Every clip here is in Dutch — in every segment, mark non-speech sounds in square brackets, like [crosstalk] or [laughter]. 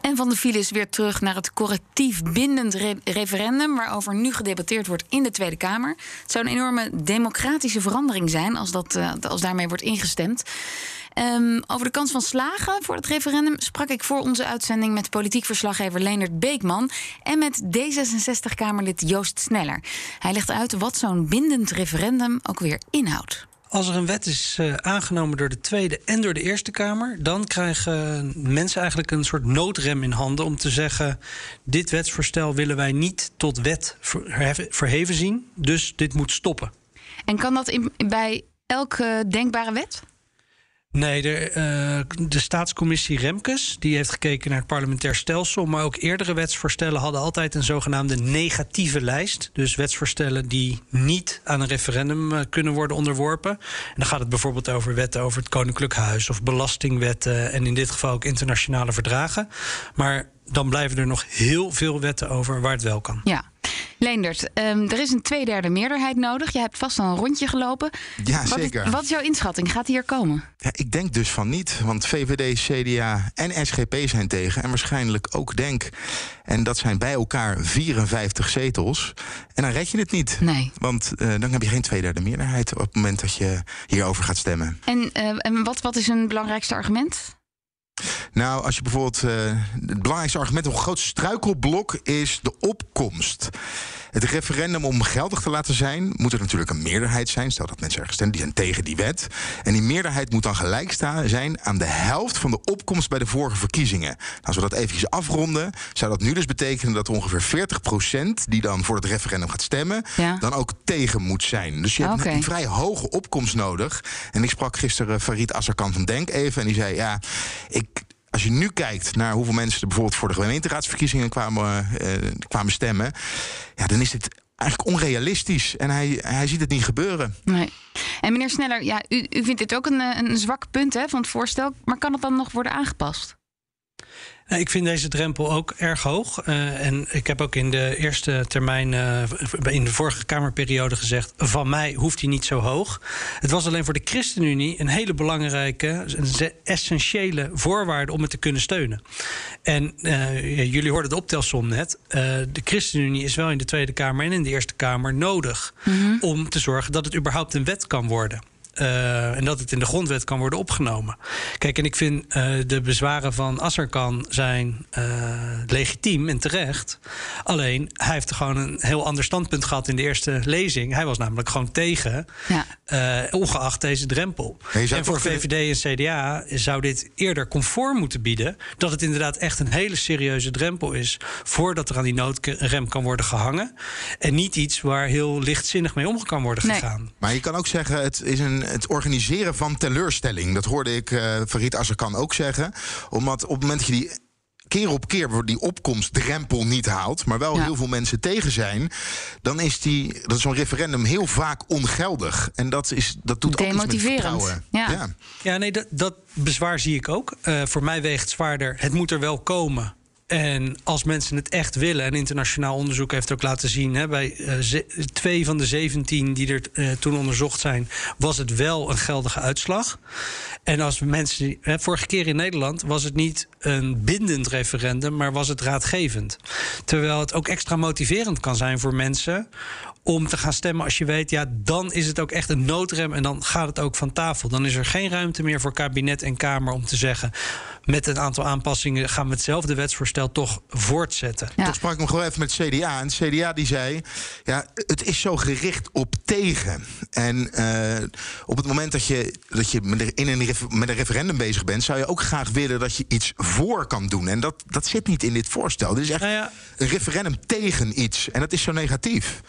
En van de files weer terug naar het correctief bindend re- referendum... waarover nu gedebatteerd wordt in de Tweede Kamer. Het zou een enorme democratische verandering zijn als, dat, eh, als daarmee wordt ingestemd. Ehm, over de kans van slagen voor het referendum sprak ik voor onze uitzending... met politiek verslaggever Leendert Beekman... en met D66-Kamerlid Joost Sneller. Hij legt uit wat zo'n bindend referendum ook weer inhoudt. Als er een wet is eh, aangenomen door de Tweede en door de Eerste Kamer, dan krijgen mensen eigenlijk een soort noodrem in handen om te zeggen: dit wetsvoorstel willen wij niet tot wet verheven zien, dus dit moet stoppen. En kan dat bij elke denkbare wet? Nee, de, eh, de staatscommissie Remkes die heeft gekeken naar het parlementair stelsel. Maar ook eerdere wetsvoorstellen hadden altijd een zogenaamde negatieve lijst. Dus wetsvoorstellen die niet aan een referendum eh, kunnen worden onderworpen. En dan gaat het bijvoorbeeld over wetten over het Koninklijk Huis of belastingwetten. En in dit geval ook internationale verdragen. Maar dan blijven er nog heel veel wetten over waar het wel kan. Ja. Leendert, ehm, er is een tweederde meerderheid nodig. Je hebt vast al een rondje gelopen. Ja, wat zeker. Is, wat is jouw inschatting? Gaat die er komen? Ja, ik denk dus van niet, want VVD, CDA en SGP zijn tegen. En waarschijnlijk ook DENK. En dat zijn bij elkaar 54 zetels. En dan red je het niet. Nee. Want eh, dan heb je geen tweederde meerderheid op het moment dat je hierover gaat stemmen. En, eh, en wat, wat is een belangrijkste argument? Nou, als je bijvoorbeeld. eh, het belangrijkste argument, een groot struikelblok is de opkomst. Het referendum om geldig te laten zijn, moet er natuurlijk een meerderheid zijn. Stel dat mensen ergens stemmen, die zijn tegen die wet. En die meerderheid moet dan gelijk staan zijn aan de helft van de opkomst bij de vorige verkiezingen. Nou, als we dat eventjes afronden, zou dat nu dus betekenen dat ongeveer 40% die dan voor het referendum gaat stemmen, Ja. dan ook tegen moet zijn. Dus je hebt Oké. een vrij hoge opkomst nodig. En ik sprak gisteren Farid Azarkan van Denk even. En die zei: Ja, ik. Als je nu kijkt naar hoeveel mensen er bijvoorbeeld voor de gemeenteraadsverkiezingen kwamen, eh, kwamen stemmen, ja, dan is dit eigenlijk onrealistisch. En hij, hij ziet het niet gebeuren. Nee. En meneer Sneller, ja, u, u vindt dit ook een, eh, een zwak punt hè, van het voorstel. Maar kan het dan nog worden aangepast? Ik vind deze drempel ook erg hoog. Eh, en ik heb ook in de eerste termijn, eh, in de vorige Kamerperiode gezegd... van mij hoeft hij niet zo hoog. Het was alleen voor de ChristenUnie een hele belangrijke... een essentiële voorwaarde om het te kunnen steunen. En eh, jullie hoorden de optelsom net. De ChristenUnie is wel in de Tweede Kamer en in de Eerste Kamer nodig... om te zorgen dat het überhaupt een wet kan worden. Eh, en dat het in de grondwet kan worden opgenomen. Kijk, en ik vind eh, de bezwaren van Asserkan zijn eh, legitiem en terecht. Alleen, hij heeft gewoon een heel ander standpunt gehad in de eerste lezing. Hij was namelijk gewoon tegen, Ja. eh, ongeacht deze drempel. En voor VVD en CDA zou dit eerder comfort moeten bieden... dat het inderdaad echt een hele serieuze drempel is... voordat er aan die noodrem kan worden gehangen. En niet iets waar heel lichtzinnig mee om kan worden Nee. gegaan. Maar je kan ook zeggen, het is een, het organiseren van teleurstelling. Dat hoorde ik eh Farid Azarkan ook zeggen. Omdat op het moment dat je die keer op keer die opkomstdrempel niet haalt... maar wel Ja. heel veel mensen tegen zijn... dan is, die, dat is zo'n referendum heel vaak ongeldig. En dat, is, dat doet ook iets met Demotiverend. vertrouwen. Ja. Ja, nee, dat, dat bezwaar zie ik ook. Eh, voor mij weegt zwaarder, het moet er wel komen. En als mensen het echt willen, en internationaal onderzoek heeft ook laten zien, hè, bij eh, twee van de 17 die er eh, toen onderzocht zijn, was het wel een geldige uitslag. En als mensen, hè, vorige keer in Nederland was het niet een bindend referendum, maar was het raadgevend. Terwijl het ook extra motiverend kan zijn voor mensen om te gaan stemmen als je weet, ja, dan is het ook echt een noodrem en dan gaat het ook van tafel. Dan is er geen ruimte meer voor kabinet en Kamer om te zeggen, met een aantal aanpassingen gaan we hetzelfde wetsvoorstel toch voortzetten. Ja. Toch sprak ik nog wel even met CDA. En CDA die zei, ja, het is zo gericht op tegen. En eh, op het moment dat je, dat je met, een- in een, ref- met een referendum bezig bent... zou je ook graag willen dat je iets voor kan doen. En dat, dat zit niet in dit voorstel. Dit is echt Nou ja. een referendum tegen iets. En dat is zo negatief.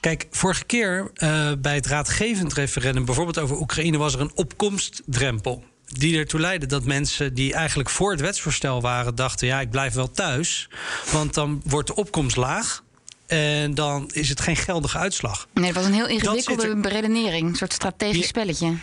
Kijk, vorige keer eh, bij het raadgevend referendum, bijvoorbeeld over Oekraïne, was er een opkomstdrempel. Die ertoe leidde dat mensen die eigenlijk voor het wetsvoorstel waren, dachten: ja, ik blijf wel thuis. Want dan wordt de opkomst laag. En dan is het geen geldige uitslag. Nee, het was een heel ingewikkelde zit beredenering. Een soort strategisch spelletje.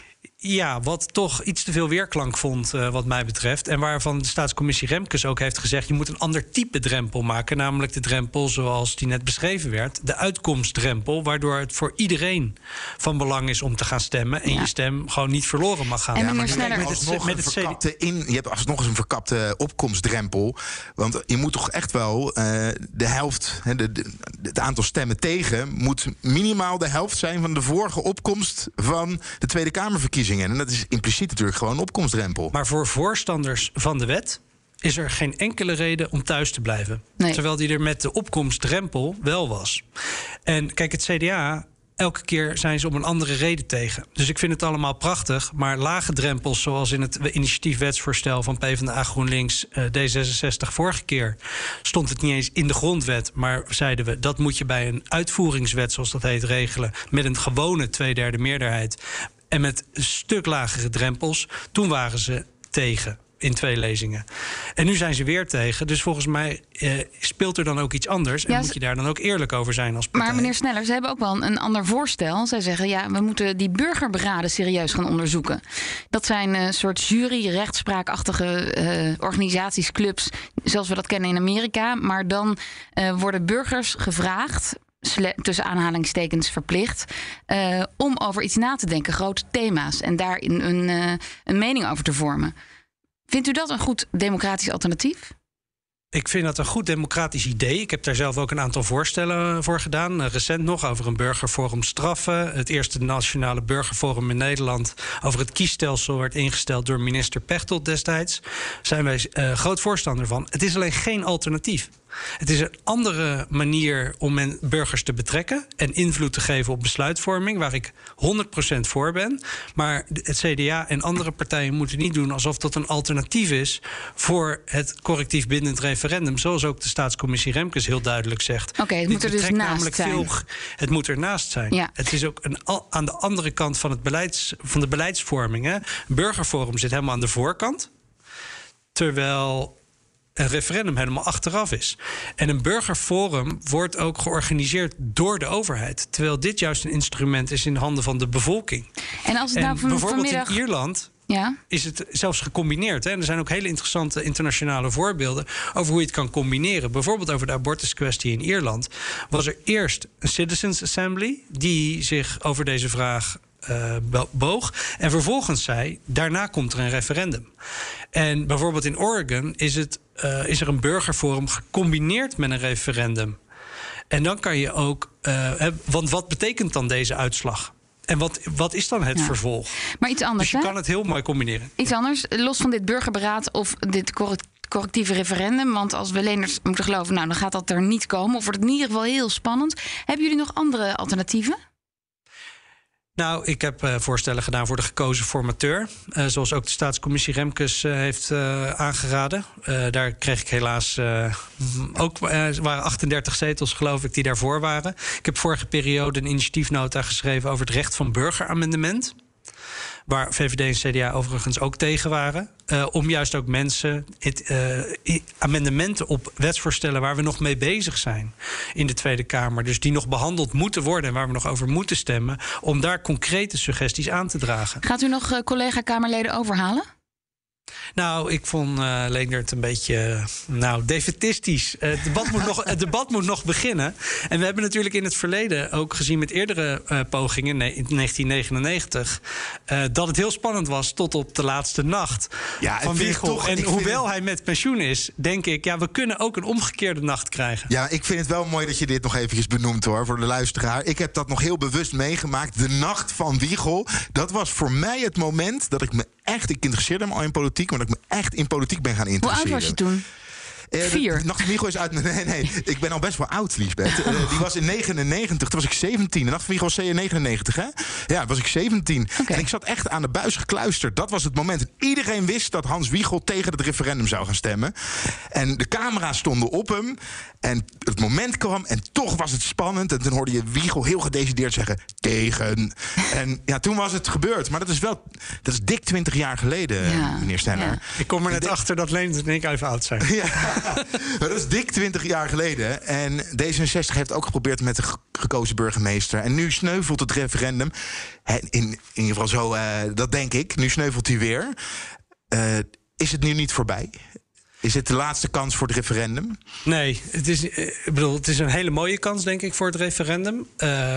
Ja, wat toch iets te veel weerklank vond, eh, wat mij betreft. En waarvan de staatscommissie Remkes ook heeft gezegd: je moet een ander type drempel maken. Namelijk de drempel zoals die net beschreven werd. De uitkomstdrempel, waardoor het voor iedereen van belang is om te gaan stemmen. En Ja. je stem gewoon niet verloren mag gaan. En Ja, maar je Sneller- hebt Met het- alsnog met het verkapte in, je hebt alsnog eens een verkapte opkomstdrempel. Want je moet toch echt wel eh, de helft, hè, de, de- het aantal stemmen tegen, moet minimaal de helft zijn van de vorige opkomst van de Tweede En dat is impliciet natuurlijk gewoon een opkomstdrempel. Maar voor voorstanders van de wet is er geen enkele reden om thuis te blijven. Nee. Terwijl die er met de opkomstdrempel wel was. En kijk, het CDA. Elke keer zijn ze om een andere reden tegen. Dus ik vind het allemaal prachtig. Maar lage drempels, zoals in het initiatiefwetsvoorstel van PvdA GroenLinks eh, D66 vorige keer, stond het niet eens in de grondwet. Maar zeiden we dat moet je bij een uitvoeringswet, zoals dat heet, regelen. Met een gewone tweederde meerderheid. En met een stuk lagere drempels. Toen waren ze tegen in twee lezingen. En nu zijn ze weer tegen. Dus volgens mij eh, speelt er dan ook iets anders. En Ja, moet je daar dan ook eerlijk over zijn als partij. Maar meneer Sneller, ze hebben ook wel een, ander voorstel. Zij zeggen, ja, we moeten die burgerberaden serieus gaan onderzoeken. Dat zijn een soort jury, rechtspraakachtige eh, organisaties, clubs, zoals we dat kennen in Amerika. Maar dan eh, worden burgers gevraagd, tussen aanhalingstekens verplicht, eh, om over iets na te denken, grote thema's, en daar een, eh, een mening over te vormen. Vindt u dat een goed democratisch alternatief? Ik vind dat een goed democratisch idee. Ik heb daar zelf ook een aantal voorstellen voor gedaan. Eh, recent nog over een burgerforum straffen. Het eerste nationale burgerforum in Nederland over het kiesstelsel werd ingesteld door minister Pechtold destijds. Zijn wij groot voorstander van. Het is alleen geen alternatief. Het is een andere manier om men, burgers te betrekken en invloed te geven op besluitvorming, waar ik 100% voor ben. Maar het CDA en andere partijen moeten niet doen alsof dat een alternatief is voor het correctief bindend referendum, zoals ook de staatscommissie Remkes heel duidelijk zegt. Oké, het Dit moet er dus naast zijn. Veel, het moet ernaast zijn. Ja. Het is ook een, aan de andere kant van, het beleids, van de beleidsvorming. Hè. Burgerforum zit helemaal aan de voorkant. Terwijl een referendum helemaal achteraf is. En een burgerforum wordt ook georganiseerd door de overheid. Terwijl dit juist een instrument is in de handen van de bevolking. En als het nou van, bijvoorbeeld vanmiddag... in Ierland Ja? is het zelfs gecombineerd. Hè? En er zijn ook hele interessante internationale voorbeelden over hoe je het kan combineren. Bijvoorbeeld over de abortuskwestie in Ierland. Was er eerst een Citizens Assembly die zich over deze vraag eh, boog. En vervolgens zei: daarna komt er een referendum. En bijvoorbeeld in Oregon is, het, eh, is er een burgerforum gecombineerd met een referendum. En dan kan je ook. eh, want wat betekent dan deze uitslag? En wat, wat is dan het Ja. vervolg? Maar iets anders, Dus je hè? kan het heel mooi combineren. Iets anders, los van dit burgerberaad of dit correct- correctieve referendum. Want als we leners moeten geloven, nou, dan gaat dat er niet komen. Of wordt het in ieder geval heel spannend. Hebben jullie nog andere alternatieven? Nou, ik heb eh, voorstellen gedaan voor de gekozen formateur. Eh, zoals ook de staatscommissie Remkes eh, heeft aangeraden. Daar kreeg ik helaas ook... waren 38 zetels, geloof ik, die daarvoor waren. Ik heb vorige periode een initiatiefnota geschreven... over het recht van burgeramendement. Waar VVD en CDA overigens ook tegen waren. eh, om juist ook mensen het, i- amendementen op wetsvoorstellen waar we nog mee bezig zijn in de Tweede Kamer. Dus die nog behandeld moeten worden en waar we nog over moeten stemmen. Om daar concrete suggesties aan te dragen. Gaat u nog eh, collega-Kamerleden overhalen? Nou, ik vond eh Leendert een beetje eh, nou, defetistisch. Eh, het, debat moet nog, het debat moet nog beginnen. En we hebben natuurlijk in het verleden ook gezien met eerdere pogingen, in 1999, eh, dat het heel spannend was tot op de laatste nacht Ja, van het Wiegel. toch- en vind hoewel het- hij met pensioen is, denk ik, ja, we kunnen ook een omgekeerde nacht krijgen. Ja, ik vind het wel mooi dat je dit nog eventjes benoemt hoor, voor de luisteraar. Ik heb dat nog heel bewust meegemaakt. De nacht van Wiegel. Dat was voor mij het moment dat ik me echt. Ik interesseerde me al in politiek, maar dat ik me echt in politiek ben gaan Hoe interesseren. oud was je toen? Eh, Vier. de Nacht van Wiegel is uit. [laughs] Nee, nee, ik ben al best wel oud, Liesbeth. Eh, die was in 99, toen was ik 17. De Nacht van Wiegel was 99, hè? Ja, was ik 17. Oké. En ik zat echt aan de buis gekluisterd. Dat was het moment. En Iedereen wist dat Hans Wiegel tegen het referendum zou gaan stemmen. En de camera's stonden op hem. En het moment kwam en toch was het spannend. En toen hoorde je Wiegel heel gedecideerd zeggen: tegen. En ja, toen was het gebeurd. Maar dat is wel, dat is dik 20 jaar geleden, Ja, meneer Stenner. ja. Ik kom er net achter dat Leendert en ik even oud zijn. [laughs] Ja. [laughs] dat is dik 20 jaar geleden. En D66 heeft ook geprobeerd met de gekozen burgemeester. En nu sneuvelt het referendum. In, in ieder geval zo, uh, dat denk ik. Nu sneuvelt hij weer. Uh, is het nu niet voorbij? Is het de laatste kans voor het referendum? Nee, het is, eh, ik bedoel, het is een hele mooie kans, denk ik, voor het referendum.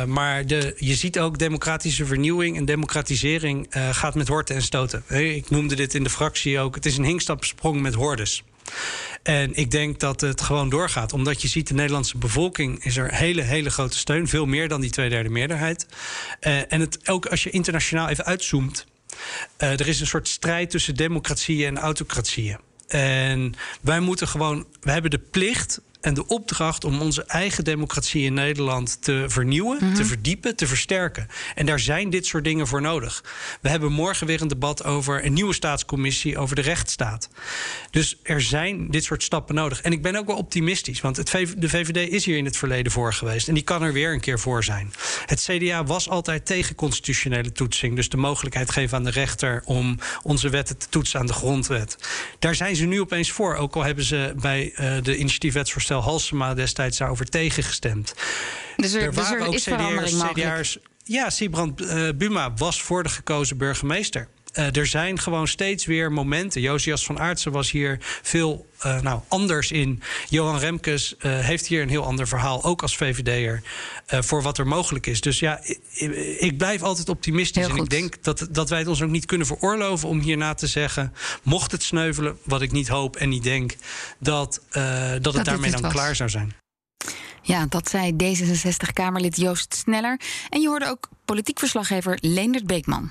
Maar de, je ziet ook democratische vernieuwing en democratisering gaat met horten en stoten. Ik noemde dit in de fractie ook. Het is een hinkstapsprong met hordes. En ik denk dat het gewoon doorgaat. Omdat je ziet, de Nederlandse bevolking is er hele, hele grote steun. Veel meer dan die tweederde meerderheid. Uh, en het, ook als je internationaal even uitzoomt. Uh, er is een soort strijd tussen democratieën en autocratieën. En wij moeten gewoon, we hebben de plicht en de opdracht om onze eigen democratie in Nederland te vernieuwen, Mhm. te verdiepen, te versterken. En daar zijn dit soort dingen voor nodig. We hebben morgen weer een debat over een nieuwe staatscommissie over de rechtsstaat. Dus er zijn dit soort stappen nodig. En ik ben ook wel optimistisch, want het VV de VVD is hier in het verleden voor geweest en die kan er weer een keer voor zijn. Het CDA was altijd tegen constitutionele toetsing, dus de mogelijkheid geven aan de rechter om onze wetten te toetsen aan de grondwet. Daar zijn ze nu opeens voor, ook al hebben ze bij uh, de Halsema destijds daarover tegengestemd. Dus er, er dus waren er ook mogelijk. CDA'ers. Ja, Sibrand uh, Buma was voor de gekozen burgemeester. Uh, er zijn gewoon steeds weer momenten. Josias van Aartsen was hier veel uh, nou, anders in. Johan Remkes uh, heeft hier een heel ander verhaal, ook als VVD'er, voor wat er mogelijk is. Dus ja, ik, ik blijf altijd optimistisch. En ik denk dat, dat wij het ons ook niet kunnen veroorloven om hierna te zeggen, mocht het sneuvelen, wat ik niet hoop en niet denk, dat, dat, dat het daarmee dan was. klaar zou zijn. Ja, dat zei D66-Kamerlid Joost Sneller. En je hoorde ook politiek verslaggever Leendert Beekman.